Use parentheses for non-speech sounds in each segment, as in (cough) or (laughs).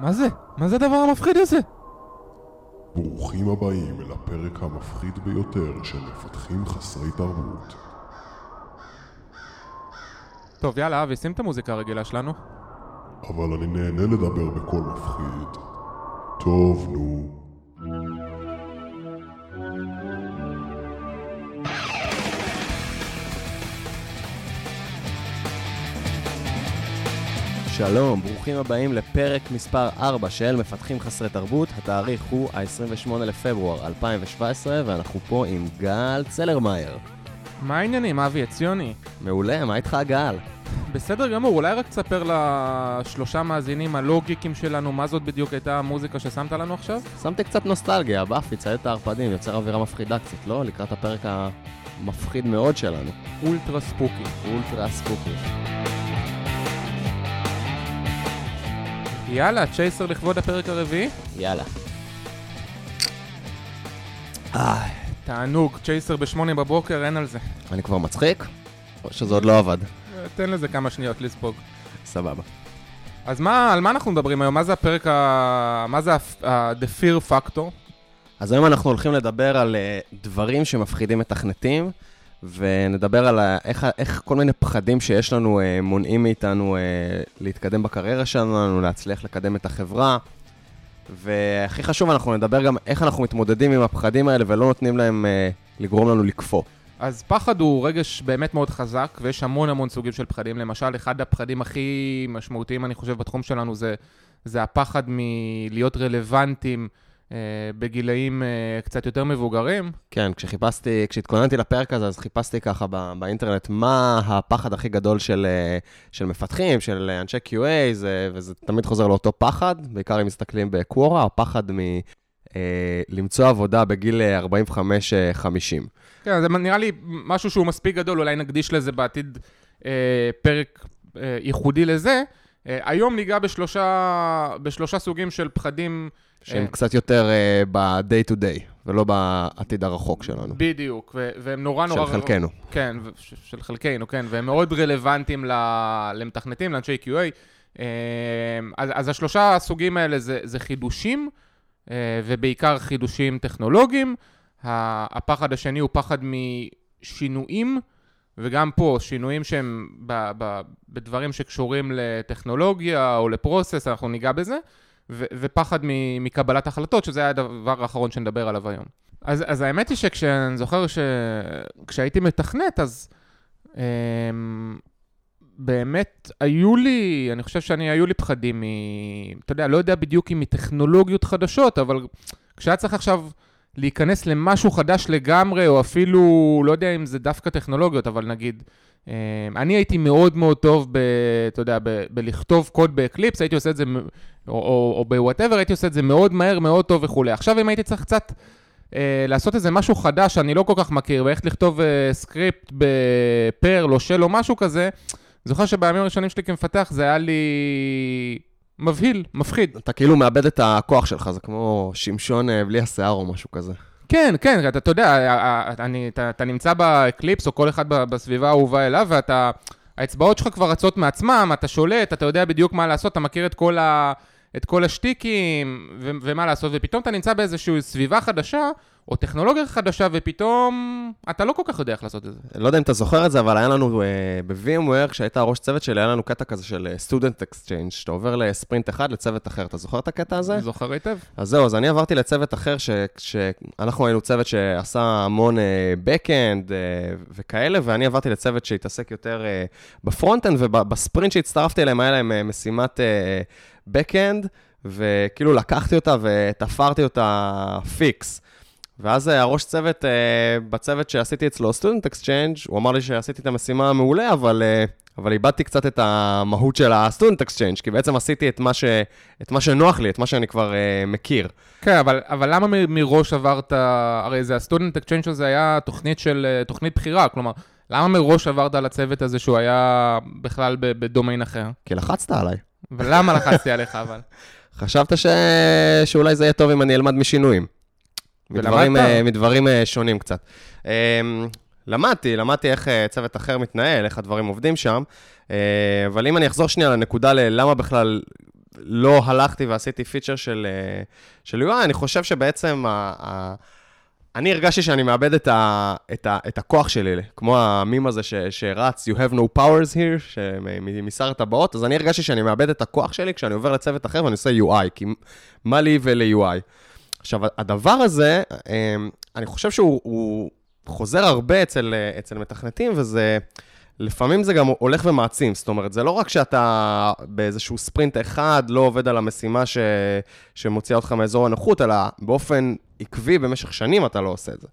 מה זה? מה זה הדבר המפחיד הזה? ברוכים הבאים אל הפרק המפחיד ביותר של מפתחים חסרי תרבות. טוב, יאללה, אבי, שים את המוזיקה הרגילה שלנו. אבל אני נהנה לדבר בקול מפחיד. טוב, נו. שלום, ברוכים הבאים לפרק מספר 4 של מפתחים חסרי תרבות. התאריך הוא ה-28 לפברואר 2017, ואנחנו פה עם גל צלרמייר. מה העניינים, אבי עציוני? מעולה, מה איתך גל? בסדר גמור, אולי רק תספר לשלושה מאזינים הלא גיקים שלנו מה זאת בדיוק הייתה המוזיקה ששמת לנו עכשיו? שמתי קצת נוסטלגיה, באפי, צייד את הערפדים, יוצר אווירה מפחידה קצת, לא? לקראת הפרק המפחיד מאוד שלנו. אולטרה ספוקי. אולטרה ספוקי. יאללה, צ'ייסר לכבוד הפרק הרביעי? יאללה. תענוג, צ'ייסר בשמונה בבוקר, אין על זה. אני כבר מצחיק? או שזה עוד לא עבד? תן לזה כמה שניות לספוג. סבבה. אז מה, על מה אנחנו מדברים היום? מה זה הפרק ה... מה זה ה-The Fear Factor? אז היום אנחנו הולכים לדבר על אה, דברים שמפחידים מתכנתים, ונדבר על איך, איך כל מיני פחדים שיש לנו אה, מונעים מאיתנו אה, להתקדם בקריירה שלנו, להצליח לקדם את החברה. והכי חשוב, אנחנו נדבר גם איך אנחנו מתמודדים עם הפחדים האלה ולא נותנים להם אה, לגרום לנו לקפוא. אז פחד הוא רגש באמת מאוד חזק, ויש המון המון סוגים של פחדים. למשל, אחד הפחדים הכי משמעותיים, אני חושב, בתחום שלנו זה, זה הפחד מלהיות רלוונטיים בגילאים אה, קצת יותר מבוגרים. כן, כשחיפשתי, כשהתכוננתי לפרק הזה, אז חיפשתי ככה בא, באינטרנט מה הפחד הכי גדול של, אה, של מפתחים, של אנשי QA, זה, וזה תמיד חוזר לאותו פחד, בעיקר אם מסתכלים בקוורה, הפחד מ... אה, למצוא עבודה בגיל אה, 45-50. כן, זה נראה לי משהו שהוא מספיק גדול, אולי נקדיש לזה בעתיד אה, פרק אה, ייחודי לזה. אה, היום ניגע בשלושה, בשלושה סוגים של פחדים. שהם אה, קצת יותר אה, ב-day to day, ולא בעתיד הרחוק שלנו. בדיוק, ו- והם נורא נורא... של חלקנו. כן, ש- של חלקנו, כן, והם מאוד רלוונטיים ל- למתכנתים, לאנשי QA. אה, אז, אז השלושה הסוגים האלה זה, זה חידושים, אה, ובעיקר חידושים טכנולוגיים. הפחד השני הוא פחד משינויים, וגם פה שינויים שהם ב- ב- בדברים שקשורים לטכנולוגיה או לפרוסס, אנחנו ניגע בזה. ו- ופחד מ- מקבלת החלטות, שזה הדבר האחרון שנדבר עליו היום. אז, אז האמת היא שכשאני זוכר שכשהייתי מתכנת, אז אמ, באמת היו לי, אני חושב שאני, היו לי פחדים מ... אתה יודע, לא יודע בדיוק אם מטכנולוגיות חדשות, אבל כשהיה צריך עכשיו להיכנס למשהו חדש לגמרי, או אפילו, לא יודע אם זה דווקא טכנולוגיות, אבל נגיד, אמ, אני הייתי מאוד מאוד טוב, ב, אתה יודע, ב, בלכתוב קוד ב-Eclipse, הייתי עושה את זה, או, או, או ב-whatever, הייתי עושה את זה מאוד מהר, מאוד טוב וכולי. עכשיו, אם הייתי צריך קצת אה, לעשות איזה משהו חדש שאני לא כל כך מכיר, ואיך לכתוב אה, סקריפט ב-Perl או של או משהו כזה, זוכר שבימים הראשונים שלי כמפתח זה היה לי מבהיל, מפחיד. אתה כאילו מאבד את הכוח שלך, זה כמו שמשון אה, בלי השיער או משהו כזה. כן, כן, אתה, אתה יודע, ה- ה- אני, אתה, אתה נמצא ב-Eclipse, או כל אחד בסביבה האהובה אליו, ואתה, האצבעות שלך כבר רצות מעצמם, אתה שולט, אתה יודע בדיוק מה לעשות, אתה מכיר את כל, ה, את כל השטיקים, ו, ומה לעשות, ופתאום אתה נמצא באיזושהי סביבה חדשה, או טכנולוגיה חדשה, ופתאום אתה לא כל כך יודע איך לעשות את זה. לא יודע אם אתה זוכר את זה, אבל היה לנו אה, ב-VMware, כשהיית ראש צוות שלי, היה לנו קטע כזה של אה, Student Exchange, שאתה עובר לספרינט אחד לצוות אחר. אתה זוכר את הקטע הזה? זוכר היטב? אז זהו, אז אני עברתי לצוות אחר, שאנחנו היינו צוות שעשה המון אה, Backend וכאלה, ואני עברתי לצוות שהתעסק יותר ב-front-end, ובספרינט שהצטרפתי אליהם, היה להם משימת Backend, וכאילו לקחתי אותה ותפרתי אותה פיקס. ואז אה, הראש צוות, אה, בצוות שעשיתי אצלו, Student Exchange, הוא אמר לי שעשיתי את המשימה מעולה, אבל, אה, אבל איבדתי קצת את המהות של ה-Student Exchange, כי בעצם עשיתי את מה, ש, את מה שנוח לי, את מה שאני כבר מכיר. כן, אבל, אבל למה מ- מראש עברת, הרי זה ה-Student Exchange הזה היה תוכנית של, תוכנית בחירה, כלומר, למה מראש עברת לצוות הזה שהוא היה בכלל בדומיין אחר? כי לחצת עליי. ולמה לחצתי עליך אבל? (laughs) חשבת ש... שאולי זה יהיה טוב אם אני אלמד משינויים. מדברים? אה, מדברים אה, שונים קצת. אה, למדתי, למדתי איך אה, צוות אחר מתנהל, איך הדברים עובדים שם, אה, אבל אם אני אחזור שנייה לנקודה ללמה בכלל לא הלכתי ועשיתי feature של, של UI, אני חושב שבעצם ה, ה, אני הרגשתי שאני מאבד את, ה, את, ה, את הכוח שלי, כמו המים הזה ש, שרץ, you have no powers here, משר הטבעות, אז אני הרגשתי שאני מאבד את הכוח שלי כשאני עובר לצוות אחר ואני עושה UI, כי מה לי ול-UI? עכשיו, הדבר הזה, אמ, אני חושב שהוא חוזר הרבה אצל, אצל מתכנתים, וזה... לפעמים זה גם הולך ומעצים, זאת אומרת, זה לא רק שאתה באיזשהו ספרינט אחד לא עובד על המשימה ש... שמוציאה אותך מאזור הנוחות, אלא באופן עקבי במשך שנים אתה לא עושה את זה.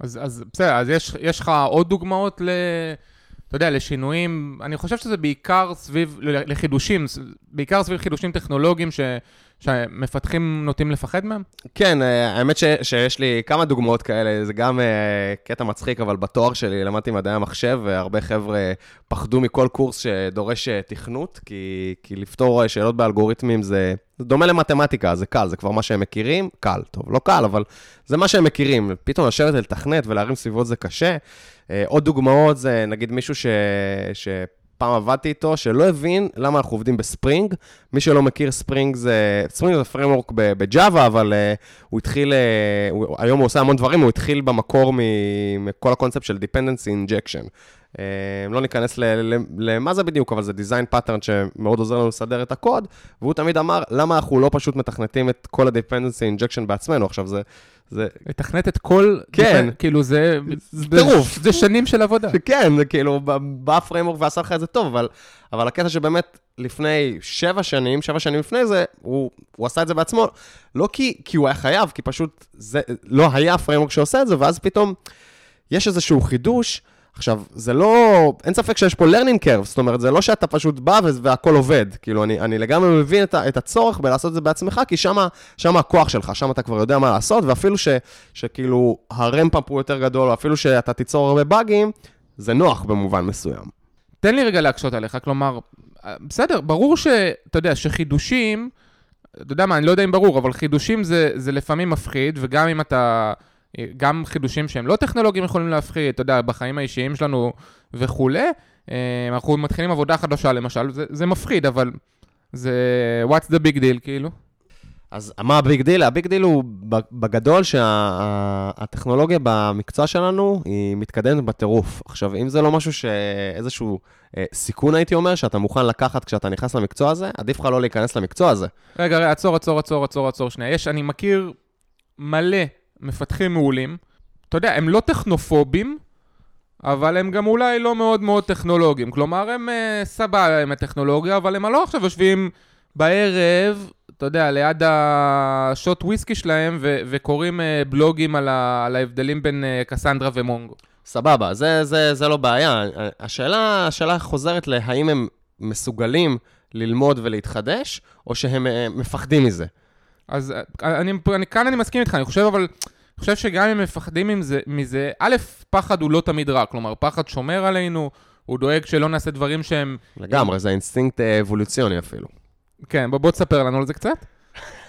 אז, אז בסדר, אז יש, יש לך עוד דוגמאות ל... אתה יודע, לשינויים, אני חושב שזה בעיקר סביב, לחידושים, בעיקר סביב חידושים טכנולוגיים ש, שמפתחים נוטים לפחד מהם? כן, אה, האמת ש, שיש לי כמה דוגמאות כאלה, זה גם uh, קטע מצחיק, אבל בתואר שלי למדתי מדעי המחשב, והרבה חבר'ה פחדו מכל קורס שדורש אה, תכנות, כי, כי לפתור שאלות באלגוריתמים זה, זה דומה למתמטיקה, זה קל, זה כבר מה שהם מכירים, קל, טוב, לא קל, אבל זה מה שהם מכירים. פתאום לשבת ולתכנת ולהרים סביבות זה קשה. עוד דוגמאות זה נגיד מישהו ש... ש... פעם עבדתי איתו, שלא הבין למה אנחנו עובדים ב-Spring. מי שלא מכיר, Spring זה, Spring זה framework ב-Java, אבל uh, הוא התחיל, uh, הוא, היום הוא עושה המון דברים, הוא התחיל במקור מכל הקונספט של Dependency Injection. Uh, לא ניכנס למה זה בדיוק, אבל זה design pattern שמאוד עוזר לנו לסדר את הקוד, והוא תמיד אמר, למה אנחנו לא פשוט מתכנתים את כל ה-Dependency Injection בעצמנו? עכשיו, זה... זה... לתכנת את כל... כן. כאילו זה... זה טירוף. זה שנים של עבודה. כן, זה כאילו, בא framework ועשה לך את זה טוב, אבל, אבל הקטע שבאמת לפני שבע שנים, שבע שנים לפני זה, הוא, הוא עשה את זה בעצמו, לא כי, כי הוא היה חייב, כי פשוט זה לא היה framework שעושה את זה, ואז פתאום יש איזשהו חידוש. עכשיו, זה לא, אין ספק שיש פה learning curve, זאת אומרת, זה לא שאתה פשוט בא והכל עובד. כאילו, אני, אני לגמרי מבין את, את הצורך בלעשות את זה בעצמך, כי שמה הכוח שלך, שם אתה כבר יודע מה לעשות, ואפילו ש, שכאילו הרמפאפ הוא יותר גדול, או אפילו שאתה תיצור הרבה באגים, זה נוח במובן מסוים. תן לי רגע להקשות עליך, כלומר, בסדר, ברור שאתה יודע, שחידושים, אתה יודע מה, אני לא יודע אם ברור, אבל חידושים זה, זה לפעמים מפחיד, וגם אם אתה... גם חידושים שהם לא טכנולוגיים יכולים להפחיד, אתה יודע, בחיים האישיים שלנו וכולי. אה, אנחנו מתחילים עבודה חדשה למשל, זה, זה מפחיד, אבל זה what's the big deal, כאילו. אז מה ה-big deal? ה-big deal הוא בגדול שהטכנולוגיה שה, במקצוע שלנו היא מתקדמת בטירוף. עכשיו, אם זה לא משהו שאיזשהו אה, סיכון, הייתי אומר, שאתה מוכן לקחת כשאתה נכנס למקצוע הזה, עדיף לך לא להיכנס למקצוע הזה. רגע, רגע, עצור, עצור, עצור, עצור, עצור שנייה. יש, אני מכיר מלא מפתחים מעולים. אתה יודע, הם לא טכנופובים, אבל הם גם אולי לא מאוד מאוד טכנולוגיים. כלומר, הם uh, סבבה עם הטכנולוגיה, אבל הם לא עכשיו יושבים בערב, אתה יודע, ליד השוט וויסקי שלהם, ו- וקוראים uh, בלוגים על, ה- על ההבדלים בין uh, קסנדרה ומונגו. סבבה, זה, זה, זה לא בעיה. השאלה, השאלה חוזרת להאם הם מסוגלים ללמוד ולהתחדש, או שהם uh, מפחדים מזה. אז אני, אני, כאן אני מסכים איתך, אני חושב אבל, אני חושב שגם אם מפחדים מזה, מזה, א', פחד הוא לא תמיד רע, כלומר, פחד שומר עלינו, הוא דואג שלא נעשה דברים שהם... לגמרי, זה אינסטינקט אה, אבולוציוני אפילו. כן, בוא, בוא תספר לנו על זה קצת.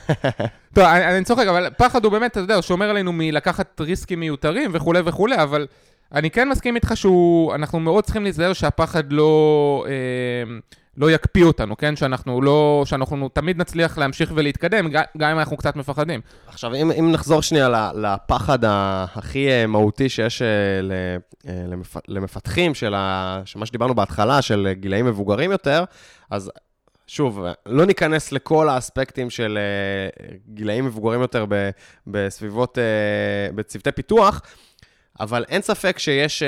(laughs) טוב, אני, אני צוחק, אבל פחד הוא באמת, אתה יודע, שומר עלינו מלקחת ריסקים מיותרים וכולי וכולי, אבל אני כן מסכים איתך שאנחנו מאוד צריכים להיזהר שהפחד לא... אה, לא יקפיא אותנו, כן? שאנחנו לא, שאנחנו תמיד נצליח להמשיך ולהתקדם, גם אם אנחנו קצת מפחדים. עכשיו, אם, אם נחזור שנייה לפחד הכי אה, מהותי שיש אה, אה, למפתחים, של, מה שדיברנו בהתחלה, של גילאים מבוגרים יותר, אז שוב, לא ניכנס לכל האספקטים של גילאים מבוגרים יותר בסביבות, בצוותי פיתוח, אבל אין ספק שיש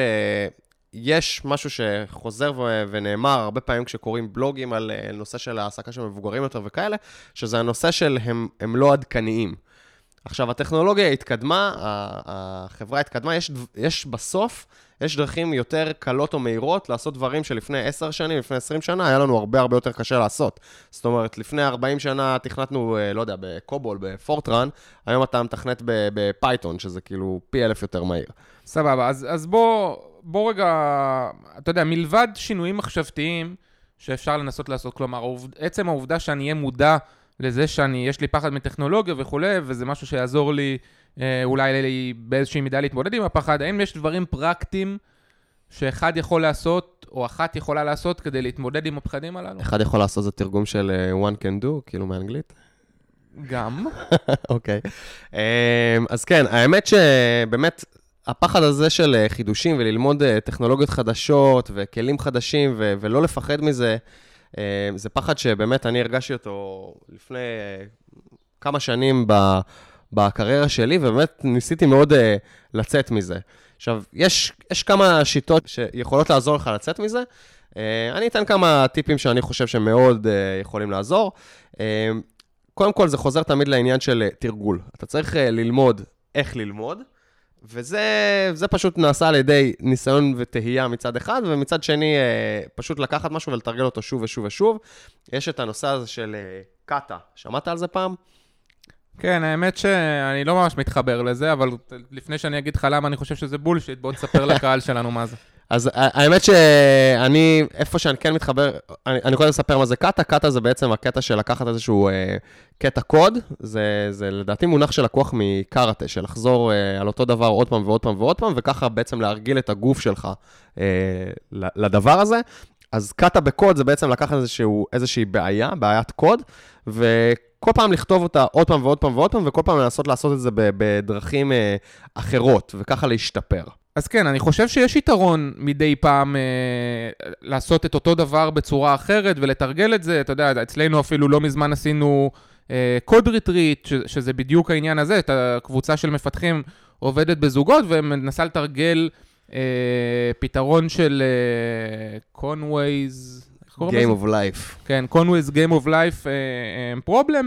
יש משהו שחוזר ו- ונאמר הרבה פעמים כשקוראים בלוגים על uh, נושא של העסקה של מבוגרים יותר וכאלה, שזה הנושא של הם, הם לא עדכניים. עכשיו, הטכנולוגיה התקדמה, החברה התקדמה, יש, יש בסוף, יש דרכים יותר קלות או מהירות לעשות דברים שלפני 10 שנים, לפני 20 שנה, היה לנו הרבה הרבה יותר קשה לעשות. זאת אומרת, לפני 40 שנה תכנתנו, אה, לא יודע, ב-COBOL, ב-Fortran, היום אתה מתכנת ב-Python, שזה כאילו פי אלף יותר מהיר. סבבה, אז, אז בוא... בוא רגע, אתה יודע, מלבד שינויים מחשבתיים שאפשר לנסות לעשות, כלומר, עצם העובדה שאני אהיה מודע לזה שאני, יש לי פחד מטכנולוגיה וכולי, וזה משהו שיעזור לי אה, אולי לי באיזושהי מידה להתמודד עם הפחד, האם יש דברים פרקטיים שאחד יכול לעשות, או אחת יכולה לעשות כדי להתמודד עם הפחדים הללו? אחד יכול לעשות זה תרגום של אה, one can do, כאילו מאנגלית. גם. (laughs) אוקיי. אמ, אז כן, האמת שבאמת, הפחד הזה של אה, חידושים וללמוד אה, טכנולוגיות חדשות וכלים חדשים ו- ולא לפחד מזה, אה, זה פחד שבאמת אני הרגשתי אותו לפני כמה שנים בקריירה שלי, ובאמת ניסיתי מאוד לצאת מזה. עכשיו, יש, יש כמה שיטות שיכולות לעזור לך לצאת מזה. אני אתן כמה טיפים שאני חושב שמאוד יכולים לעזור. קודם כל, זה חוזר תמיד לעניין של תרגול. אתה צריך ללמוד איך ללמוד, וזה זה פשוט נעשה על ידי ניסיון וטהייה מצד אחד, ומצד שני, אה, פשוט לקחת משהו ולתרגל אותו שוב ושוב ושוב. יש את הנושא הזה של אה, קאטה. שמעת על זה פעם? כן, האמת שאני לא ממש מתחבר לזה, אבל לפני שאני אגיד לך למה אני חושב שזה בולשיט, בוא תספר לקהל שלנו מה זה. (laughs) אז ה- האמת שאני, איפה שאני כן מתחבר, אני, אני קודם אספר מה זה קאטה. קאטה זה בעצם הקטע של לקחת איזשהו אה, קטע קוד. זה, זה לדעתי מונח שלקוח מקארטה, של לחזור אה, על אותו דבר עוד פעם ועוד פעם ועוד פעם, וככה בעצם להרגיל את הגוף שלך אה, לדבר הזה. אז kata בקוד זה בעצם לקחת איזשהו, איזושהי בעיה, בעיית קוד, וכל פעם לכתוב אותה עוד פעם ועוד פעם ועוד פעם, וכל פעם לנסות לעשות את זה בדרכים אה, אחרות, וככה להשתפר. אז כן, אני חושב שיש יתרון מדי פעם אה, לעשות את אותו דבר בצורה אחרת ולתרגל את זה. אתה יודע, אצלנו אפילו לא מזמן עשינו code retreat, ש- שזה בדיוק העניין הזה, את הקבוצה של מפתחים עובדת בזוגות ומנסה לתרגל אה, פתרון של Conway's, קוראים לזה? Game of life. כן, Conway's Game of Life uh, problem,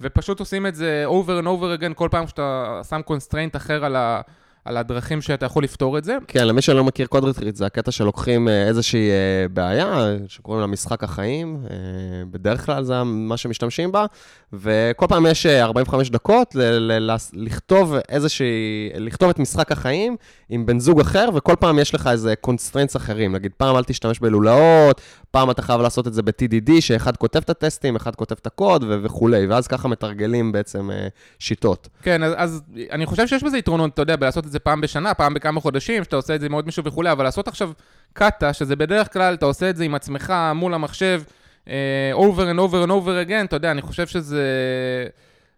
ופשוט עושים את זה over and over again כל פעם שאתה שם constraint אחר על, ה, על הדרכים שאתה יכול לפתור את זה. כן, למי שלא מכיר code retreat, זה הקטע שלוקחים אה, איזושהי אה, בעיה, שקוראים לה משחק החיים, אה, בדרך כלל זה מה שמשתמשים בה, וכל פעם יש אה, 45 דקות ל- ל- לכתוב איזושהי, לכתוב את משחק החיים עם בן זוג אחר, וכל פעם יש לך איזה constraints אחרים. נגיד, פעם אל תשתמש בלולאות, פעם אתה חייב לעשות את זה ב-TDD, שאחד כותב את הטסטים, אחד כותב את הקוד ו- וכולי, ואז ככה מתרגלים בעצם אה, שיטות. כן, אז, אז אני חושב שיש בזה יתרונות, אתה יודע, בלעשות את זה פעם בשנה, פעם בכמה חודשים, שאתה עושה את זה עם עוד מישהו וכולי, אבל לעשות עכשיו קאטה, שזה בדרך כלל, אתה עושה את זה עם עצמך מול המחשב, אה, over and over and over again, אתה יודע, אני חושב שזה...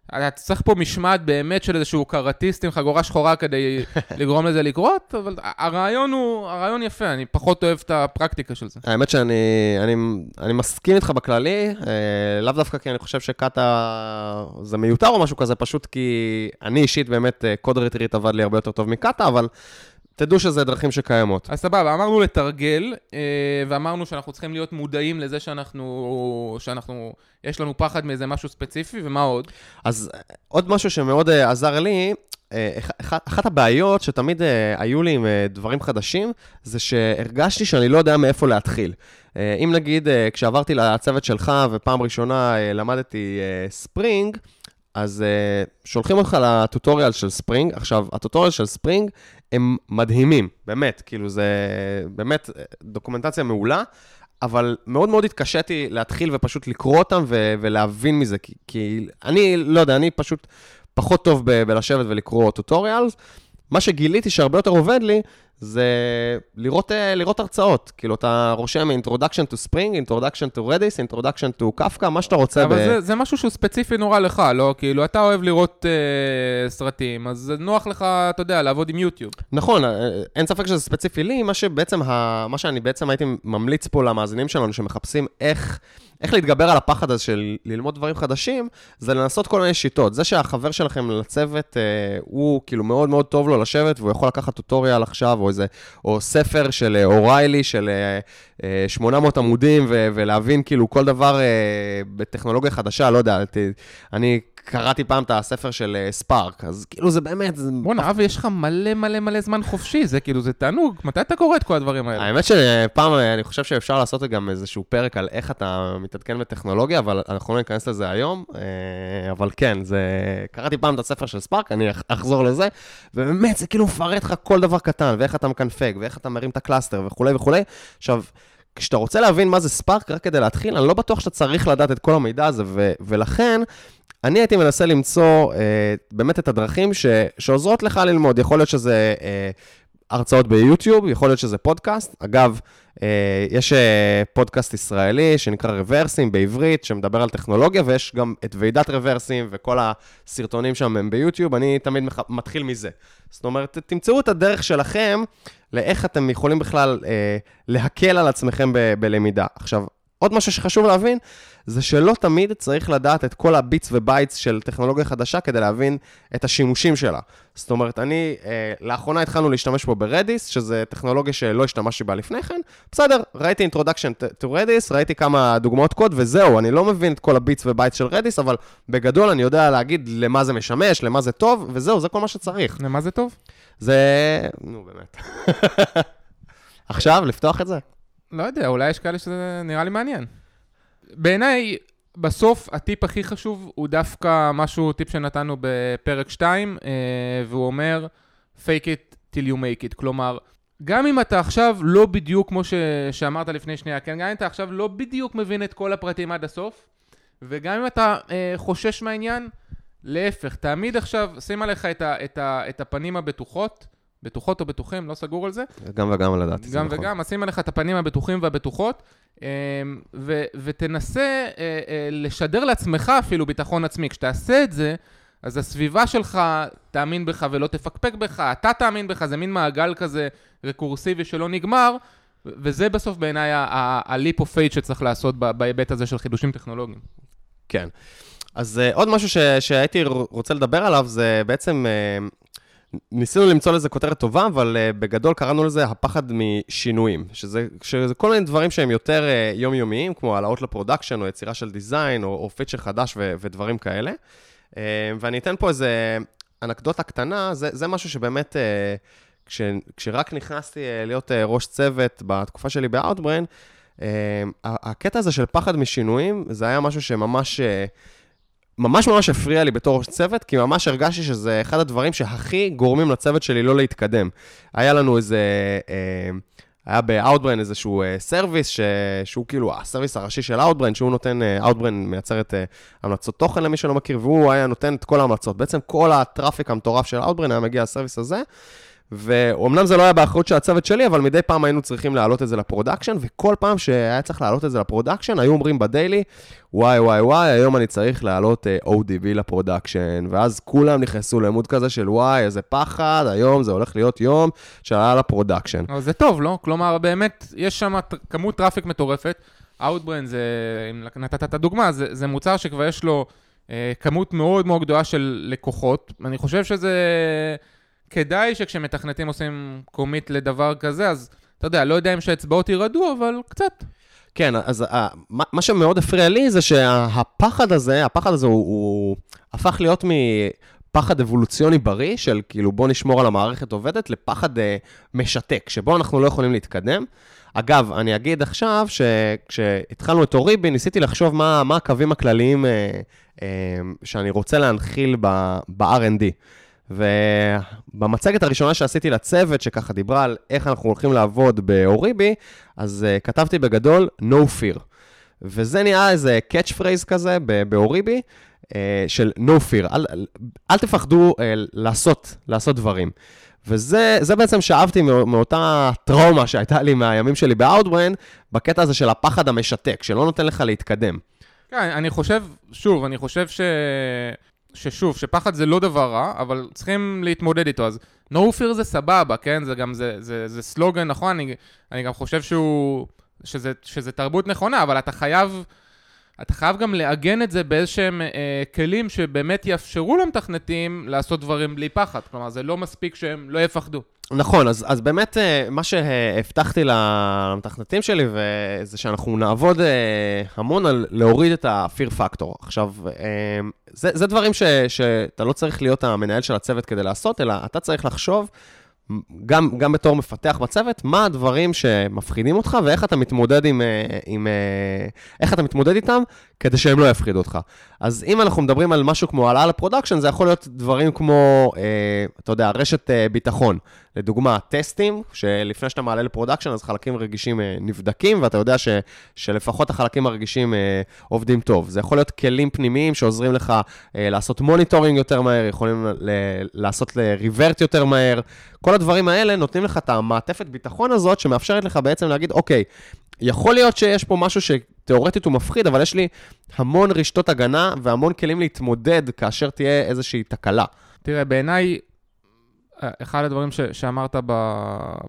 אתה צריך פה משמעת באמת של איזשהו קראטיסט עם חגורה שחורה כדי (laughs) לגרום לזה לקרות, אבל הרעיון הוא, הרעיון יפה, אני פחות אוהב את הפרקטיקה של זה. האמת שאני אני, אני מסכים איתך בכללי, אה, לאו דווקא כי אני חושב שקאטה זה מיותר או משהו כזה, פשוט כי אני אישית באמת, אה, code retreat עבד לי הרבה יותר טוב מקאטה, אבל תדעו שזה דרכים שקיימות. אז סבבה, אמרנו לתרגל, אה, ואמרנו שאנחנו צריכים להיות מודעים לזה שאנחנו, שאנחנו, יש לנו פחד מאיזה משהו ספציפי, ומה עוד? אז אה, עוד משהו שמאוד אה, עזר לי, אח- אח- אחת הבעיות שתמיד היו לי עם דברים חדשים, זה שהרגשתי שאני לא יודע מאיפה להתחיל. אם נגיד, כשעברתי לצוות שלך ופעם ראשונה למדתי ספרינג, אז uh, שולחים אותך לטוטוריאל של ספרינג. עכשיו, הטוטוריאל של ספרינג הם מדהימים, באמת, כאילו זה באמת דוקומנטציה מעולה, אבל מאוד מאוד התקשיתי להתחיל ופשוט לקרוא אותם ו- ולהבין מזה, כי, כי אני, לא יודע, אני פשוט פחות טוב ב- בלשבת ולקרוא טוטוריאלס. מה שגיליתי שהרבה יותר עובד לי, זה לראות, אה, לראות הרצאות. כאילו, אתה רושם Introduction to Spring, Introduction to Redis, Introduction to Kafka, מה שאתה רוצה. אבל ב- זה, זה משהו שהוא ספציפי נורא לך, לא? כאילו, אתה אוהב לראות אה, סרטים, אז זה נוח לך, אתה יודע, לעבוד עם יוטיוב. נכון, אה, אין ספק שזה ספציפי לי, מה שבעצם, ה... מה שאני בעצם הייתי ממליץ פה למאזינים שלנו, שמחפשים איך, איך להתגבר על הפחד הזה של ללמוד דברים חדשים, זה לנסות כל מיני שיטות. זה שהחבר שלכם לצוות, אה, הוא כאילו מאוד מאוד טוב לו לשבת, והוא יכול לקחת טוטוריאל עכשיו, או איזה, או ספר של אה, אוריילי, של אה, 800 עמודים, ו- ולהבין כאילו כל דבר אה, בטכנולוגיה חדשה, לא יודע, ת- אני קראתי פעם את הספר של אה, Spark, אז כאילו זה באמת, זה בואנה, אבי, יש לך מלא מלא מלא זמן חופשי, זה כאילו, זה תענוג, מתי אתה קורא את כל הדברים האלה? האמת שפעם, אני חושב שאפשר לעשות גם איזשהו פרק על איך אתה מתעדכן בטכנולוגיה, אבל אנחנו לא ניכנס לזה היום. אה, אבל כן, זה... קראתי פעם את הספר של Spark, אני אח- אחזור לזה, ובאמת, זה כאילו מפרט לך כל דבר קטן, ואיך אתה מקנפג, ואיך אתה מרים את ה cluster, וכולי וכולי. עכשיו, כשאתה רוצה להבין מה זה Spark, רק כדי להתחיל, אני לא בטוח שאתה צריך לדעת את כל המידע הזה, ו- ולכן... אני הייתי מנסה למצוא אה, באמת את הדרכים ש- שעוזרות לך ללמוד. יכול להיות שזה אה, הרצאות ביוטיוב, יכול להיות שזה פודקאסט. אגב, יש אה, פודקאסט ישראלי שנקרא רוורסים בעברית, שמדבר על טכנולוגיה, ויש גם את ועידת רוורסים, וכל הסרטונים שם הם ביוטיוב, אני תמיד מח... מתחיל מזה. זאת אומרת, תמצאו את הדרך שלכם לאיך אתם יכולים בכלל אה, להקל על עצמכם ב- בלמידה. עכשיו, עוד משהו שחשוב להבין, זה שלא תמיד צריך לדעת את כל ה bits ו bytes של טכנולוגיה חדשה כדי להבין את השימושים שלה. זאת אומרת, אני, אה, לאחרונה התחלנו להשתמש בו ב Redis, שזה טכנולוגיה שלא השתמשתי בה לפני כן. בסדר, ראיתי introduction to Redis, ראיתי כמה דוגמאות קוד, וזהו, אני לא מבין את כל ה bits ו bytes של Redis, אבל בגדול אני יודע להגיד למה זה משמש, למה זה טוב, וזהו, זה כל מה שצריך. למה זה טוב? זה... נו, באמת. (laughs) עכשיו, לפתוח את זה? לא יודע, אולי יש כאלה שזה נראה לי מעניין. בעיניי, בסוף הטיפ הכי חשוב הוא דווקא משהו, טיפ שנתנו בפרק 2, אה, והוא אומר, fake it till you make it. כלומר, גם אם אתה עכשיו לא בדיוק, כמו ש... שאמרת לפני שנייה, כן, גם אם אתה עכשיו לא בדיוק מבין את כל הפרטים עד הסוף, וגם אם אתה אה, חושש מהעניין, להפך, תעמיד עכשיו, שים עליך את, ה... את, ה... את הפנים הבטוחות, בטוחות או בטוחים, לא סגור על זה. גם וגם לדעתי, זה גם נכון. וגם, אז שים עליך את הפנים הבטוחים והבטוחות, אמ, ו- ותנסה אה, אה, לשדר לעצמך אפילו ביטחון עצמי. כשתעשה את זה, אז הסביבה שלך תאמין בך ולא תפקפק בך, אתה תאמין בך, זה מין מעגל כזה רקורסיבי שלא נגמר, וזה בסוף בעיניי ה-leap of faith שצריך לעשות בהיבט הזה של חידושים טכנולוגיים. כן. אז uh, עוד משהו ש, שהייתי רוצה לדבר עליו זה בעצם, uh, ניסינו למצוא לזה כותרת טובה, אבל uh, בגדול קראנו לזה הפחד משינויים, שזה, שזה כל מיני דברים שהם יותר uh, יומיומיים, כמו העלאות ל production, או יצירה של design, או, או feature חדש ו, ודברים כאלה. Uh, ואני אתן פה איזה אנקדוטה קטנה, זה, זה משהו שבאמת, uh, כש, כשרק נכנסתי uh, להיות uh, ראש צוות בתקופה שלי ב-Outbrain, uh, הקטע הזה של פחד משינויים, זה היה משהו שממש... Uh, ממש ממש הפריע לי בתור צוות, כי ממש הרגשתי שזה אחד הדברים שהכי גורמים לצוות שלי לא להתקדם. היה לנו איזה, אה, היה ב-Outbrain איזשהו service, ש... שהוא כאילו ה service הראשי של Outbrain, שהוא נותן, אה, Outbrain מייצרת אה, המלצות תוכן למי שלא מכיר, והוא היה נותן את כל ההמלצות. בעצם כל ה traffic המטורף של Outbrain היה מגיע ל service הזה. ואומנם זה לא היה באחריות של הצוות שלי, אבל מדי פעם היינו צריכים להעלות את זה ל production, וכל פעם שהיה צריך להעלות את זה ל production, היו אומרים ב daily, וואי וואי וואי, היום אני צריך להעלות uh, ODB ל production, ואז כולם נכנסו לעמוד כזה של וואי, איזה פחד, היום זה הולך להיות יום של העלה ל production. אבל זה טוב, לא? כלומר, באמת, יש שם כמות traffic מטורפת. Outbrain זה, אם נתת את הדוגמה, זה, זה מוצר שכבר יש לו אה, כמות מאוד מאוד גדולה של לקוחות. אני חושב שזה... כדאי שכשמתכנתים עושים commit לדבר כזה, אז אתה יודע, לא יודע אם שהאצבעות ירעדו, אבל קצת. כן, אז uh, מה, שמאוד הפריע לי זה שהפחד הזה, הפחד הזה הוא, הוא הפך להיות מפחד אבולוציוני בריא, של כאילו בוא נשמור על המערכת עובדת, לפחד uh, משתק, שבו אנחנו לא יכולים להתקדם. אגב, אני אגיד עכשיו שכשהתחלנו את אוריבי, ניסיתי לחשוב מה, מה הקווים הכלליים uh, uh, שאני רוצה להנחיל ב-R&D. ובמצגת הראשונה שעשיתי לצוות, שככה דיברה על איך אנחנו הולכים לעבוד באוריבי, אז uh, כתבתי בגדול No Fear. וזה נהיה איזה catch phrase כזה באוריבי, uh, של No Fear. אל, אל תפחדו uh, לעשות, לעשות דברים. וזה בעצם שאבתי מאותה טראומה שהייתה לי מהימים שלי ב-Outbrain, בקטע הזה של הפחד המשתק, שלא נותן לך להתקדם. כן, אני חושב, שוב, אני חושב ש... ששוב, שפחד זה לא דבר רע, אבל צריכים להתמודד איתו. אז no fear זה סבבה, כן? זה גם, זה, זה, זה סלוגן נכון, אני, אני גם חושב שהוא, שזה, שזה תרבות נכונה, אבל אתה חייב, אתה חייב גם לעגן את זה באיזשהם אה, כלים שבאמת יאפשרו למתכנתים לעשות דברים בלי פחד. כלומר, זה לא מספיק שהם לא יפחדו. נכון, אז, אז באמת אה, מה שהבטחתי למתכנתים שלי, זה שאנחנו נעבוד אה, המון על להוריד את ה-fear factor. עכשיו, אה, זה, זה דברים ש, שאתה לא צריך להיות המנהל של הצוות כדי לעשות, אלא אתה צריך לחשוב גם, גם בתור מפתח בצוות, מה הדברים שמפחידים אותך ואיך אתה מתמודד עם, אה, עם, אה, איך אתה מתמודד איתם כדי שהם לא יפחידו אותך. אז אם אנחנו מדברים על משהו כמו העלאה ל production, זה יכול להיות דברים כמו, אה, אתה יודע, רשת אה, ביטחון. לדוגמה, טסטים, שלפני שאתה מעלה ל production, אז חלקים רגישים אה, נבדקים, ואתה יודע ש, שלפחות החלקים הרגישים אה, עובדים טוב. זה יכול להיות כלים פנימיים שעוזרים לך אה, לעשות monitoring יותר מהר, יכולים ל- לעשות revert יותר מהר. כל הדברים האלה נותנים לך את המעטפת ביטחון הזאת, שמאפשרת לך בעצם להגיד, אוקיי, יכול להיות שיש פה משהו שתאורטית הוא מפחיד, אבל יש לי המון רשתות הגנה והמון כלים להתמודד כאשר תהיה איזושהי תקלה. תראה, בעיניי, אחד הדברים ש, שאמרת ב,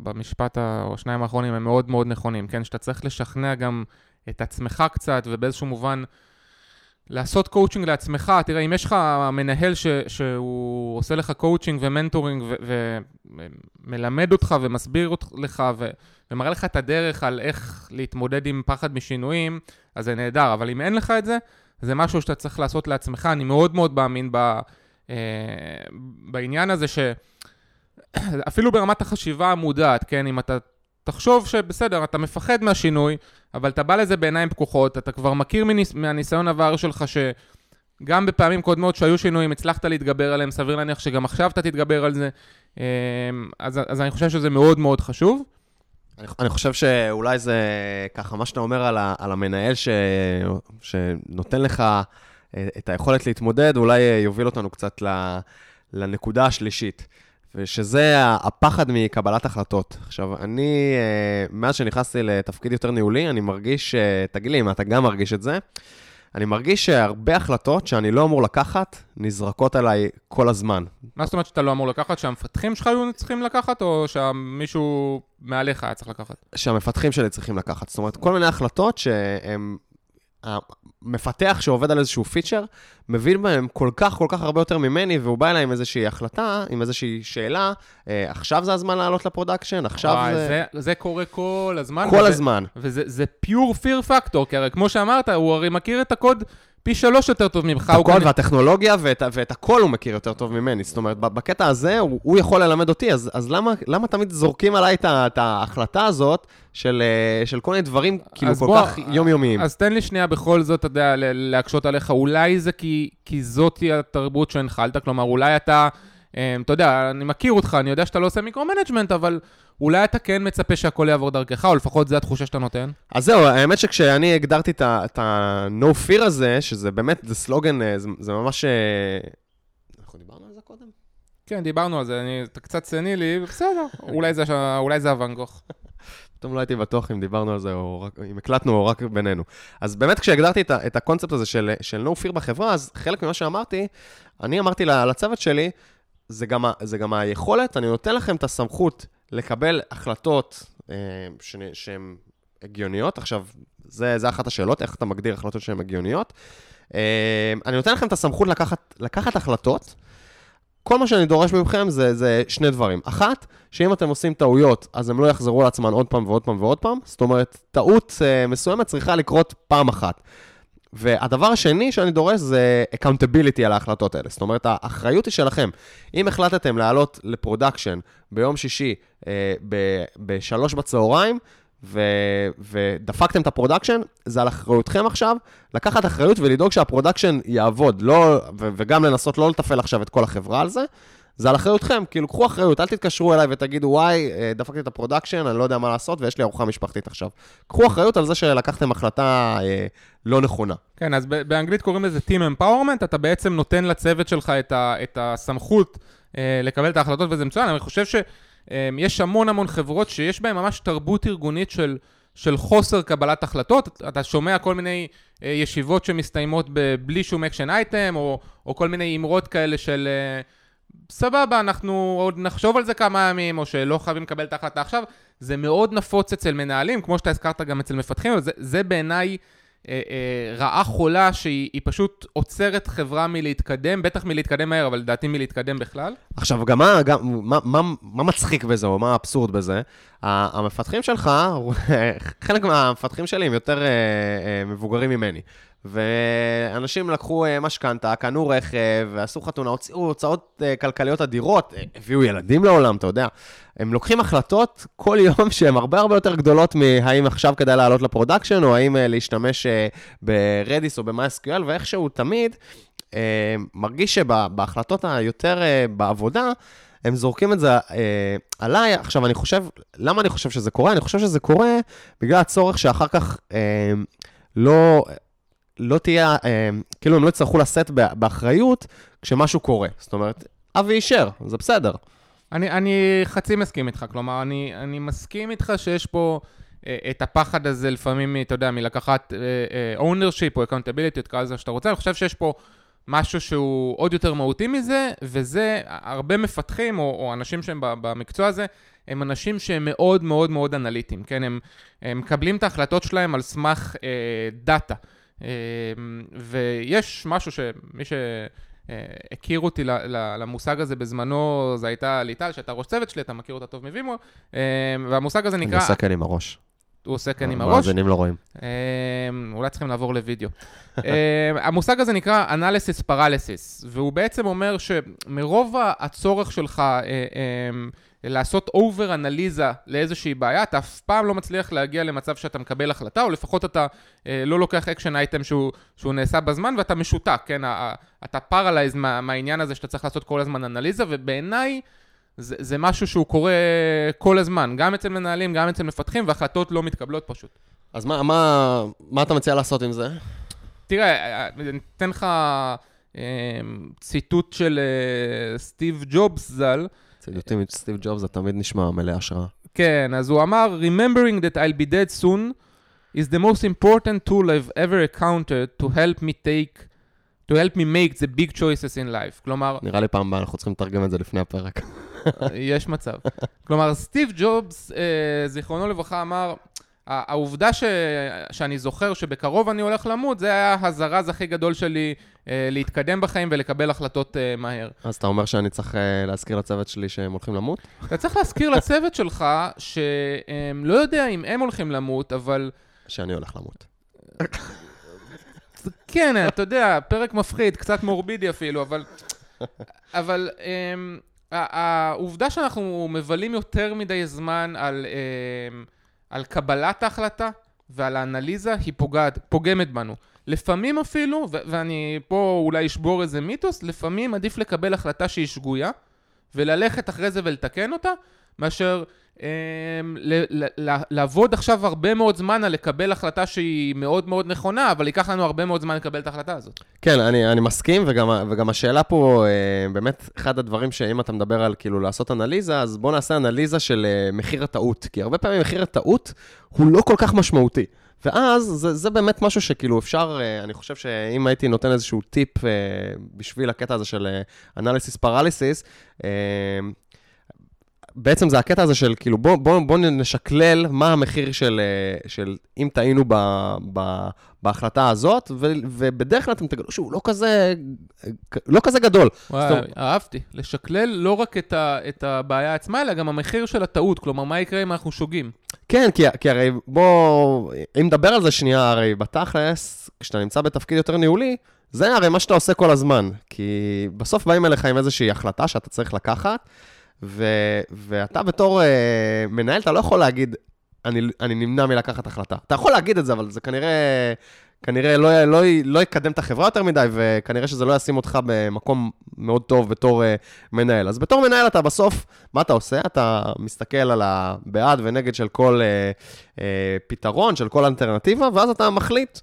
במשפט ה- או השניים האחרונים הם מאוד מאוד נכונים, כן? שאתה צריך לשכנע גם את עצמך קצת, ובאיזשהו מובן לעשות קואוצ'ינג לעצמך. תראה, אם יש לך מנהל ש, שהוא עושה לך coaching ו mentoring ומלמד אותך ומסביר אותך- לך ו, ומראה לך את הדרך על איך להתמודד עם פחד משינויים, אז זה נהדר. אבל אם אין לך את זה, זה משהו שאתה צריך לעשות לעצמך. אני מאוד מאוד מאמין ב... אה, בעניין הזה שאפילו (coughs) ברמת החשיבה המודעת, כן, אם אתה תחשוב שבסדר, אתה מפחד מהשינוי, אבל אתה בא לזה בעיניים פקוחות, אתה כבר מכיר מניס, מהניסיון עבר שלך שגם בפעמים קודמות שהיו שינויים, הצלחת להתגבר עליהם, סביר להניח שגם עכשיו אתה תתגבר על זה, אה, אז, אז אני חושב שזה מאוד מאוד חשוב. אני, אני חושב שאולי זה ככה, מה שאתה אומר על, ה, על המנהל ש, שנותן לך אה, את היכולת להתמודד, אולי אה, יוביל אותנו קצת ל, לנקודה השלישית, ושזה הפחד מקבלת החלטות. עכשיו, אני, אה, מאז שנכנסתי לתפקיד יותר ניהולי, אני מרגיש, תגיד לי אם אתה גם מרגיש את זה, אני מרגיש שהרבה החלטות שאני לא אמור לקחת, נזרקות עליי כל הזמן. מה זאת אומרת שאתה לא אמור לקחת? שהמפתחים שלך היו צריכים לקחת, או שמישהו מעליך היה צריך לקחת? שהמפתחים שלי צריכים לקחת. זאת אומרת, כל מיני החלטות שהם... המפתח שעובד על איזשהו feature, מבין בהם כל כך, כל כך הרבה יותר ממני, והוא בא אליי עם איזושהי החלטה, עם איזושהי שאלה, אה, עכשיו זה הזמן לעלות ל production, עכשיו וואי, זה... זה... זה קורה כל הזמן. כל וזה, הזמן. וזה pure fear factor, כי הרי כמו שאמרת, הוא הרי מכיר את הקוד פי שלוש יותר טוב ממך. את כנראה- והטכנולוגיה ואת, ואת הכל הוא מכיר יותר טוב ממני. זאת אומרת, בקטע הזה הוא, הוא יכול ללמד אותי, אז, אז למה, למה תמיד זורקים עליי את, את ההחלטה הזאת של, אה, של כל מיני דברים כאילו כל בוא, כך יומיומיים? אז תן לי שנייה בכל זאת, אתה יודע, להקשות עליך. אולי זה כי, כי זאתי התרבות שהנחלת, כלומר, אולי אתה, אתה יודע, אני מכיר אותך, אני יודע שאתה לא עושה micro-management, אבל אולי אתה כן מצפה שהכל יעבור דרכך, או לפחות זו התחושה שאתה נותן. אז זהו, האמת שכשאני הגדרתי את ה-No Fear הזה, שזה באמת, זה סלוגן, אה, זה, זה ממש... אה, אנחנו דיברנו על זה קודם? כן, דיברנו על זה, אני, אתה קצת סנילי, בסדר, אולי זה, אולי זה הוואן גוך. פתאום לא הייתי בטוח אם דיברנו על זה, או רק, אם הקלטנו או רק בינינו. אז באמת כשהגדרתי את, את הקונספט הזה של, של no fear בחברה, אז חלק ממה שאמרתי, אני אמרתי לצוות שלי, זה גם, ה- זה גם היכולת, אני נותן לכם את הסמכות לקבל החלטות אה, שהן הגיוניות. עכשיו, זה, זה אחת השאלות, איך אתה מגדיר החלטות שהן הגיוניות. אה, אני נותן לכם את הסמכות לקחת, לקחת החלטות. כל מה שאני דורש מכם זה, זה שני דברים. אחת, שאם אתם עושים טעויות, אז הם לא יחזרו על עצמן עוד פעם ועוד פעם ועוד פעם. זאת אומרת, טעות אה, מסוימת צריכה לקרות פעם אחת. והדבר השני שאני דורש זה accountability על ההחלטות האלה. זאת אומרת, האחריות היא שלכם. אם החלטתם לעלות ל production ביום שישי אה, בשלוש בצהריים, ו- ודפקתם את ה production, זה על אחריותכם עכשיו, לקחת אחריות ולדאוג שה production יעבוד, לא, ו- וגם לנסות לא לתפעל עכשיו את כל החברה על זה. זה על אחריותכם, כאילו, קחו אחריות, אל תתקשרו אליי ותגידו, וואי, אה, דפקתי את ה production, אני לא יודע מה לעשות, ויש לי ארוחה משפחתית עכשיו. קחו אחריות על זה שלקחתם החלטה אה, לא נכונה. כן, אז באנגלית קוראים לזה Team Empowerment, אתה בעצם נותן לצוות שלך את, ה- את הסמכות אה, לקבל את ההחלטות, וזה מצוין. אני חושב שיש המון המון חברות שיש בהן ממש תרבות ארגונית של, של חוסר קבלת החלטות. אתה שומע כל מיני אה, ישיבות שמסתיימות בלי שום action item, או, או כל מיני אמרות כאלה של... סבבה, אנחנו עוד נחשוב על זה כמה ימים, או שלא חייבים לקבל את ההחלטה עכשיו. זה מאוד נפוץ אצל מנהלים, כמו שאתה הזכרת גם אצל מפתחים, אבל זה, זה בעיניי אה, אה, רעה חולה שהיא היא פשוט עוצרת חברה מלהתקדם, בטח מלהתקדם מהר, אבל לדעתי מלהתקדם בכלל. עכשיו, גם מה, גם, מה, מה, מה מצחיק בזה, או מה האבסורד בזה? המפתחים שלך, (laughs) חלק מהמפתחים שלי הם יותר אה, אה, מבוגרים ממני. ואנשים לקחו אה, משכנתה, קנו רכב, עשו חתונה, הוציאו הוצאות אה, כלכליות אדירות, אה, הביאו ילדים לעולם, אתה יודע. הם לוקחים החלטות כל יום שהן הרבה הרבה יותר גדולות מהאם עכשיו כדאי לעלות ל production, או האם להשתמש ב Redis או ב-MySQL, ואיכשהו תמיד מרגיש שבהחלטות היותר בעבודה, הם זורקים את זה אה, עליי. עכשיו, אני חושב, למה אני חושב שזה קורה? אני חושב שזה קורה בגלל הצורך שאחר כך אה, לא, לא תהיה, אה, כאילו הם לא יצטרכו לשאת באחריות כשמשהו קורה. זאת אומרת, אבי אישר, זה בסדר. אני, אני חצי מסכים איתך, כלומר, אני, אני מסכים איתך שיש פה אה, את הפחד הזה לפעמים, אתה יודע, מלקחת אה, אה, ownership או accountability, תקרא לזה שאתה רוצה, אני חושב שיש פה משהו שהוא עוד יותר מהותי מזה, וזה, הרבה מפתחים, או, או אנשים שהם במקצוע הזה, הם אנשים שהם מאוד מאוד מאוד אנליטיים, כן? הם, הם מקבלים את ההחלטות שלהם על סמך אה, דאטה. אה, ויש משהו שמי ש... הכיר אותי למושג הזה בזמנו, זה הייתה ליטל, שהייתה ראש צוות שלי, אתה מכיר אותה טוב מווימו, אה, והמושג הזה נקרא... אני עושה כאן עם הראש. הוא עושה כאן עם הראש. המאזינים לא רואים. אה, אולי צריכים לעבור לוידאו. אה, המושג הזה נקרא Analysis Paralysis, והוא בעצם אומר שמרוב הצורך שלך לעשות over אנליזה לאיזושהי בעיה, אתה אף פעם לא מצליח להגיע למצב שאתה מקבל החלטה, או לפחות אתה אה, לא לוקח action item שהוא, שהוא נעשה בזמן, ואתה משותק, כן? אתה paralyzed מה, מהעניין הזה שאתה צריך לעשות כל הזמן אנליזה, ובעיניי זה, זה משהו שהוא קורה כל הזמן, גם אצל מנהלים, גם אצל מפתחים, והחלטות לא מתקבלות פשוט. אז מה, מה, מה אתה מציע לעשות עם זה? תראה, אני אתן לך אה, ציטוט של אה, סטיב ג'ובס ז"ל, ציטוטים סטיב ג'ובס זה תמיד נשמע מלא השראה. כן, אז הוא אמר, Remembering that I'll be dead soon is the most important tool I've ever encountered to help me take, to help me make the big choices in life. כלומר... נראה לי פעם הבאה אנחנו צריכים לתרגם את זה לפני הפרק. יש מצב. כלומר, סטיב ג'ובס, אה, זיכרונו לברכה, אמר, העובדה ש... שאני זוכר שבקרוב אני הולך למות, זה היה הזרז הכי גדול שלי אה, להתקדם בחיים ולקבל החלטות אה, מהר. אז אתה אומר שאני צריך אה, להזכיר לצוות שלי שהם הולכים למות? אתה צריך להזכיר לצוות שלך שהם לא יודע אם הם הולכים למות, אבל... שאני הולך למות. כן, אתה יודע, פרק מפחיד, קצת מורבידי אפילו, אבל... אבל... אה, העובדה שאנחנו מבלים יותר מדי זמן על... אה, על קבלת ההחלטה ועל האנליזה, היא פוגעת, פוגמת בנו. לפעמים אפילו, ו- ואני פה אולי אשבור איזה מיתוס, לפעמים עדיף לקבל החלטה שהיא שגויה, וללכת אחרי זה ולתקן אותה, מאשר לעבוד עכשיו הרבה מאוד זמן על לקבל החלטה שהיא מאוד מאוד נכונה, אבל ייקח לנו הרבה מאוד זמן לקבל את ההחלטה הזאת. כן, אני, אני מסכים, וגם, וגם השאלה פה, אה, באמת, אחד הדברים שאם אתה מדבר על כאילו לעשות אנליזה, אז בוא נעשה אנליזה של אה, מחיר הטעות, כי הרבה פעמים מחיר הטעות הוא לא כל כך משמעותי. ואז זה, זה באמת משהו שכאילו אפשר, אה, אני חושב שאם הייתי נותן איזשהו טיפ בשביל הקטע הזה של אנליסיס פרליסיס, בעצם זה הקטע הזה של כאילו, בוא, בוא, בוא נשקלל מה המחיר של, אה, של אם טעינו ב, ב, בהחלטה הזאת, ו, ובדרך כלל אתם תגלו שהוא לא כזה, לא כזה גדול. וואי, זאת... אהבתי. לשקלל לא רק את, ה, את הבעיה עצמה, אלא גם המחיר של הטעות. כלומר, מה יקרה אם אנחנו שוגים? כן, כי, כי הרי בוא, אם נדבר על זה שנייה, הרי בתכלס, כשאתה נמצא בתפקיד יותר ניהולי, זה הרי מה שאתה עושה כל הזמן. כי בסוף באים אליך עם איזושהי החלטה שאתה צריך לקחת. ו, ואתה בתור uh, מנהל, אתה לא יכול להגיד, אני, אני נמנע מלקחת החלטה. אתה יכול להגיד את זה, אבל זה כנראה, כנראה לא, לא, לא יקדם את החברה יותר מדי, וכנראה שזה לא ישים אותך במקום מאוד טוב בתור uh, מנהל. אז בתור מנהל אתה בסוף, מה אתה עושה? אתה מסתכל על הבעד ונגד של כל uh, uh, פתרון, של כל אלטרנטיבה, ואז אתה מחליט,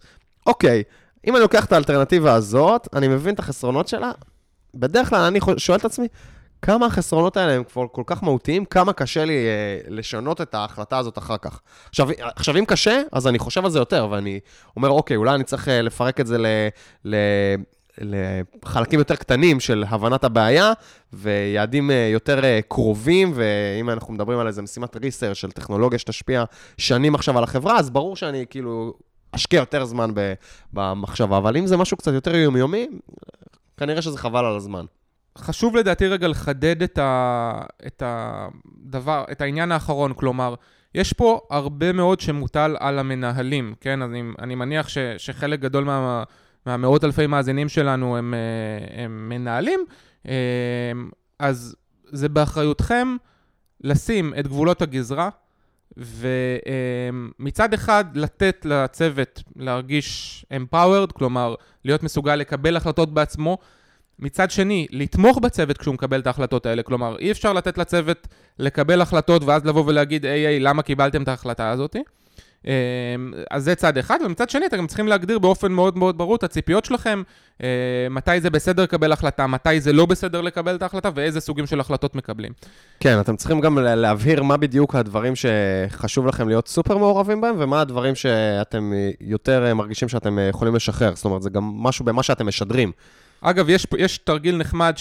אוקיי, אם אני לוקח את האלטרנטיבה הזאת, אני מבין את החסרונות שלה, בדרך כלל אני שואל את עצמי, כמה החסרונות האלה הם כבר כל כך מהותיים, כמה קשה לי אה, לשנות את ההחלטה הזאת אחר כך. עכשיו, עכשיו, אם קשה, אז אני חושב על זה יותר, ואני אומר, אוקיי, אולי אני צריך אה, לפרק את זה ל... ל לחלקים יותר קטנים של הבנת הבעיה, ויעדים אה, יותר אה, קרובים, ואם אנחנו מדברים על איזה משימת ריסר של טכנולוגיה שתשפיע שנים עכשיו על החברה, אז ברור שאני כאילו אשקיע יותר זמן במחשבה, אבל אם זה משהו קצת יותר יומיומי, כנראה שזה חבל על הזמן. חשוב לדעתי רגע לחדד את, ה, את הדבר, את העניין האחרון, כלומר, יש פה הרבה מאוד שמוטל על המנהלים, כן? אז אני, אני מניח ש, שחלק גדול מה, מהמאות אלפי מאזינים שלנו הם, אה, הם מנהלים, אה, אז זה באחריותכם לשים את גבולות הגזרה, ומצד אחד לתת לצוות להרגיש empowered, כלומר, להיות מסוגל לקבל החלטות בעצמו, מצד שני, לתמוך בצוות כשהוא מקבל את ההחלטות האלה. כלומר, אי אפשר לתת לצוות לקבל החלטות ואז לבוא ולהגיד, היי, היי, למה קיבלתם את ההחלטה הזאת? אה, אז זה צד אחד, ומצד שני אתם גם צריכים להגדיר באופן מאוד מאוד ברור את הציפיות שלכם, אה, מתי זה בסדר לקבל החלטה, מתי זה לא בסדר לקבל את ההחלטה, ואיזה סוגים של החלטות מקבלים. כן, אתם צריכים גם לה- להבהיר מה בדיוק הדברים שחשוב לכם להיות סופר מעורבים בהם, ומה הדברים שאתם אה, יותר אה, מרגישים שאתם יכולים לשחרר. זאת אומרת, זה גם משהו במה שאתם משדרים. אגב, יש, יש תרגיל נחמד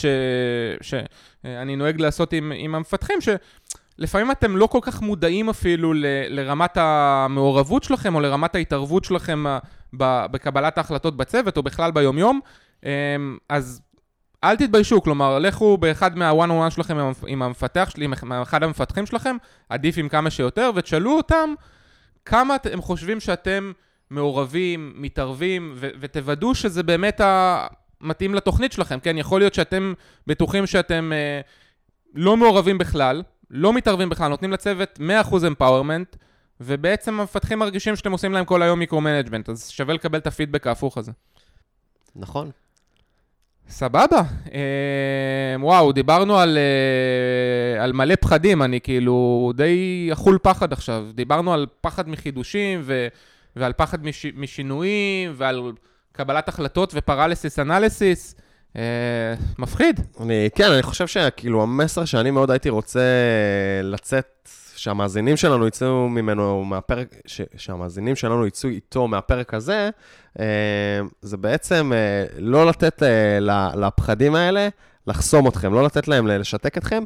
שאני נוהג לעשות עם, עם המפתחים, שלפעמים אתם לא כל כך מודעים אפילו ל, לרמת המעורבות שלכם, או לרמת ההתערבות שלכם ה- ב, בקבלת ההחלטות בצוות, או בכלל ביומיום, אמ, אז אל תתביישו, כלומר, לכו באחד on one שלכם עם המפתח שלי, עם אחד המפתחים שלכם, עדיף עם כמה שיותר, ותשאלו אותם כמה הם חושבים שאתם מעורבים, מתערבים, ו- ותוודאו שזה באמת ה... מתאים לתוכנית שלכם, כן? יכול להיות שאתם בטוחים שאתם אה, לא מעורבים בכלל, לא מתערבים בכלל, נותנים לצוות 100% empowerment, ובעצם המפתחים מרגישים שאתם עושים להם כל היום micro-management, אז שווה לקבל את הפידבק ההפוך הזה. נכון. סבבה. אה, וואו, דיברנו על, אה, על מלא פחדים, אני כאילו די אכול פחד עכשיו. דיברנו על פחד מחידושים ו, ועל פחד מש, משינויים ועל קבלת החלטות ו paralysis analysis. אה, מפחיד. אני, כן, אני חושב שכאילו המסר שאני מאוד הייתי רוצה לצאת, שהמאזינים שלנו יצאו ממנו מהפרק, ש, שהמאזינים שלנו יצאו איתו מהפרק הזה, אה, זה בעצם אה, לא לתת לפחדים האלה לחסום אתכם, לא לתת להם לשתק אתכם.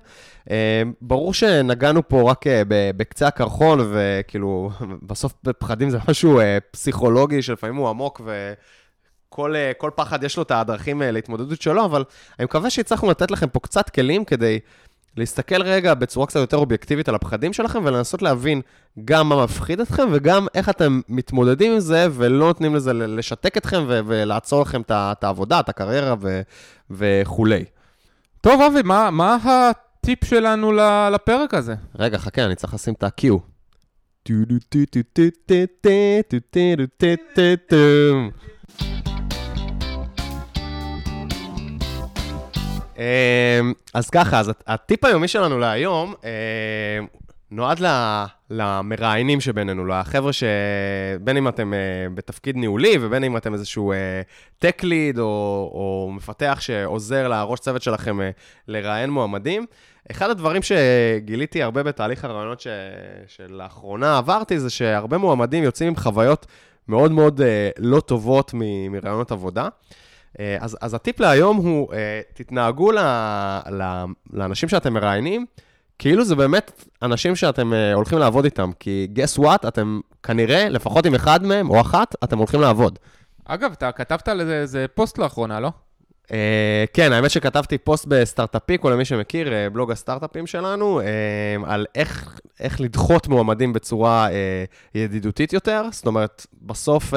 ברור שנגענו פה רק בקצה הקרחון, וכאילו, (laughs) בסוף פחדים זה משהו פסיכולוגי שלפעמים הוא עמוק ו... כל, אה, כל פחד יש לו את הדרכים אה, להתמודדות שלו, אבל אני מקווה שהצלחנו לתת לכם פה קצת כלים כדי להסתכל רגע בצורה קצת יותר אובייקטיבית על הפחדים שלכם ולנסות להבין גם מה מפחיד אתכם וגם איך אתם מתמודדים עם זה ולא נותנים לזה לשתק אתכם ו- ולעצור לכם את העבודה, את הקריירה ו- וכולי. טוב, אבי, מה, מה הטיפ שלנו לפרק הזה? רגע, חכה, אני צריך לשים את ה-Q. אמ, אז ככה, אז הטיפ היומי שלנו להיום אמ, נועד למראיינים שבינינו, לחבר'ה שבין אם אתם אה, בתפקיד ניהולי ובין אם אתם איזשהו טק ליד או, או מפתח שעוזר לראש צוות שלכם אה, לראיין מועמדים. אחד הדברים שגיליתי הרבה בתהליך הרעיונות ש... שלאחרונה עברתי, זה שהרבה מועמדים יוצאים עם חוויות מאוד מאוד אה, לא טובות מ- מרעיונות עבודה. אה, אז, אז הטיפ להיום הוא, אה, תתנהגו ל, ל, לאנשים שאתם מראיינים, כאילו זה באמת אנשים שאתם אה, הולכים לעבוד איתם, כי guess what, אתם כנראה, לפחות עם אחד מהם או אחת, אתם הולכים לעבוד. אגב, אתה כתבת על איזה, פוסט לאחרונה, לא? Uh, כן, האמת שכתבתי פוסט בסטארט-אפיק, או למי שמכיר, uh, בלוג הסטארט-אפים שלנו, uh, על איך, איך לדחות מועמדים בצורה אה, ידידותית יותר. זאת אומרת, בסוף אה,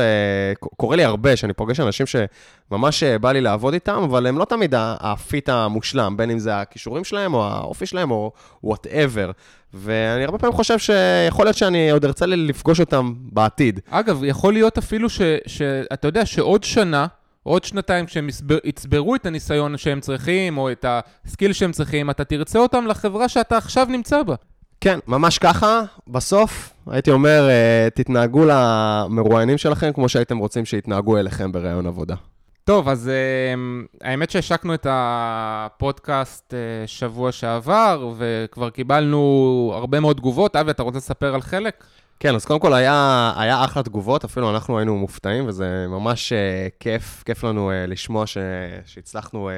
קורה לי הרבה שאני פוגש אנשים שממש אה, בא לי לעבוד איתם, אבל הם לא תמיד ה fit המושלם, בין אם זה הכישורים שלהם, או האופי שלהם, או whatever. ואני הרבה פעמים חושב שיכול להיות שאני עוד ארצה לפגוש אותם בעתיד. אגב, יכול להיות אפילו שאתה יודע שעוד שנה, עוד שנתיים, כשהם יצבר- יצברו את הניסיון שהם צריכים, או את ה skill שהם צריכים, אתה תרצה אותם לחברה שאתה עכשיו נמצא בה. כן, ממש ככה. בסוף, הייתי אומר, אה, תתנהגו למרואיינים שלכם כמו שהייתם רוצים שיתנהגו אליכם בראיון עבודה. טוב, אז uh, האמת שהשקנו את הפודקאסט uh, שבוע שעבר, וכבר קיבלנו הרבה מאוד תגובות. אבי, אתה רוצה לספר על חלק? כן, אז קודם כל היה, היה אחלה תגובות, אפילו אנחנו היינו מופתעים, וזה ממש uh, כיף, כיף לנו uh, לשמוע ש, שהצלחנו uh,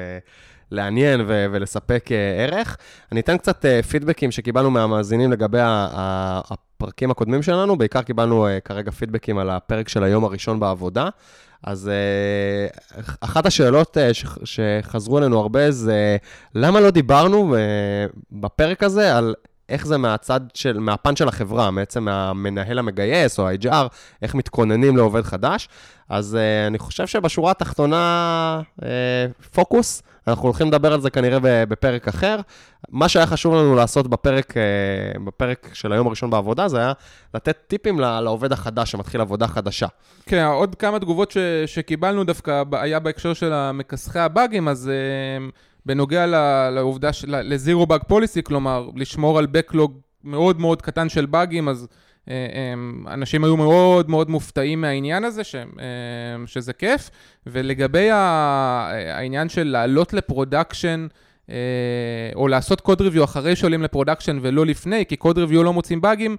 לעניין ו, ולספק uh, ערך. אני אתן קצת uh, פידבקים שקיבלנו מהמאזינים לגבי ה, ה, הפרקים הקודמים שלנו, בעיקר קיבלנו uh, כרגע פידבקים על הפרק של היום הראשון בעבודה. אז uh, אחת השאלות uh, ש, שחזרו אלינו הרבה זה, למה לא דיברנו uh, בפרק הזה על איך זה מהצד של, מהפן של החברה, בעצם מהמנהל המגייס או ה-HR, איך מתכוננים לעובד חדש. אז uh, אני חושב שבשורה התחתונה, uh, פוקוס, אנחנו הולכים לדבר על זה כנראה בפרק אחר. מה שהיה חשוב לנו לעשות בפרק, uh, בפרק של היום הראשון בעבודה, זה היה לתת טיפים לעובד החדש שמתחיל עבודה חדשה. כן, עוד כמה תגובות ש, שקיבלנו דווקא היה בהקשר של המכסחי הבאגים, אז uh, בנוגע לעובדה של... לזירו באג פוליסי, כלומר, לשמור על בקלוג מאוד מאוד קטן של באגים, אז אנשים היו מאוד מאוד מופתעים מהעניין הזה, ש, שזה כיף. ולגבי העניין של לעלות ל production, או לעשות code review אחרי שעולים ל production ולא לפני, כי code review לא מוצאים באגים,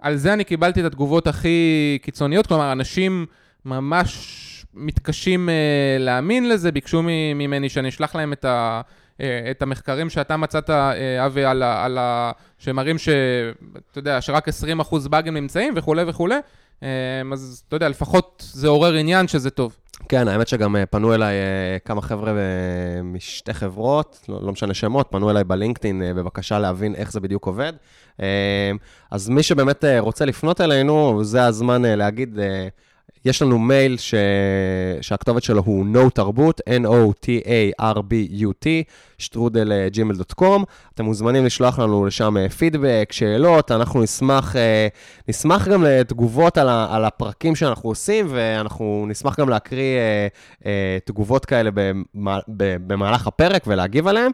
על זה אני קיבלתי את התגובות הכי קיצוניות, כלומר, אנשים ממש מתקשים אה, להאמין לזה, ביקשו ממני שאני אשלח להם את, ה, אה, את המחקרים שאתה מצאת, אה, אבי, על, ה, על ה, שמראים שאתה יודע, שרק 20% באגים נמצאים וכולי וכולי, uh, אז אתה יודע, לפחות זה עורר עניין שזה טוב. כן, האמת שגם פנו אליי כמה חבר'ה משתי חברות, לא, לא משנה שמות, פנו אליי בלינקדאין בבקשה להבין איך זה בדיוק עובד. אז מי שבאמת רוצה לפנות אלינו, זה הזמן להגיד... יש לנו מייל ש... שהכתובת שלו הוא no תרבות, n-o-t-a-r-b-u-t, שטרודל gmail.com. אתם מוזמנים לשלוח לנו לשם פידבק, שאלות, אנחנו נשמח, אה, נשמח גם לתגובות על, ה... על הפרקים שאנחנו עושים, ואנחנו נשמח גם להקריא אה, אה, תגובות כאלה במהלך הפרק ולהגיב עליהן.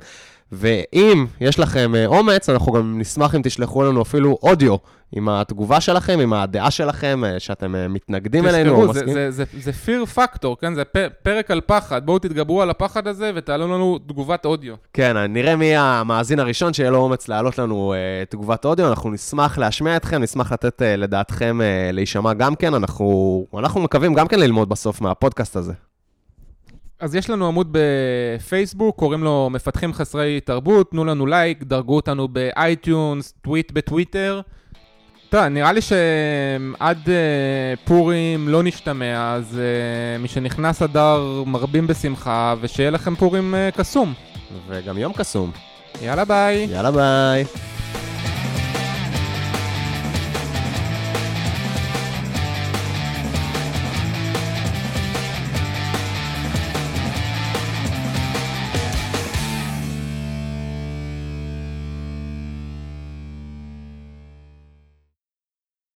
ואם יש לכם אה, אומץ, אנחנו גם נשמח אם תשלחו לנו אפילו אודיו עם התגובה שלכם, עם הדעה שלכם, אה, שאתם אה, מתנגדים אלינו או מסכימים. תזכרו, זה, זה, זה fear factor, כן? זה פרק על פחד. בואו תתגברו על הפחד הזה ותעלו לנו תגובת אודיו. כן, נראה מי המאזין הראשון שיהיה לו אומץ להעלות לנו אה, תגובת אודיו. אנחנו נשמח להשמיע אתכם, נשמח לתת אה, לדעתכם אה, להישמע גם כן. אנחנו, אנחנו מקווים גם כן ללמוד בסוף מהפודקאסט הזה. אז יש לנו עמוד בפייסבוק, קוראים לו מפתחים חסרי תרבות, תנו לנו לייק, דרגו אותנו ב iTunes, טוויט בטוויטר. טוב, נראה לי שעד אה, פורים לא נשתמע, אז uh, משנכנס אדר מרבים בשמחה, ושיהיה לכם פורים uh, קסום. וגם יום קסום. יאללה ביי. יאללה ביי.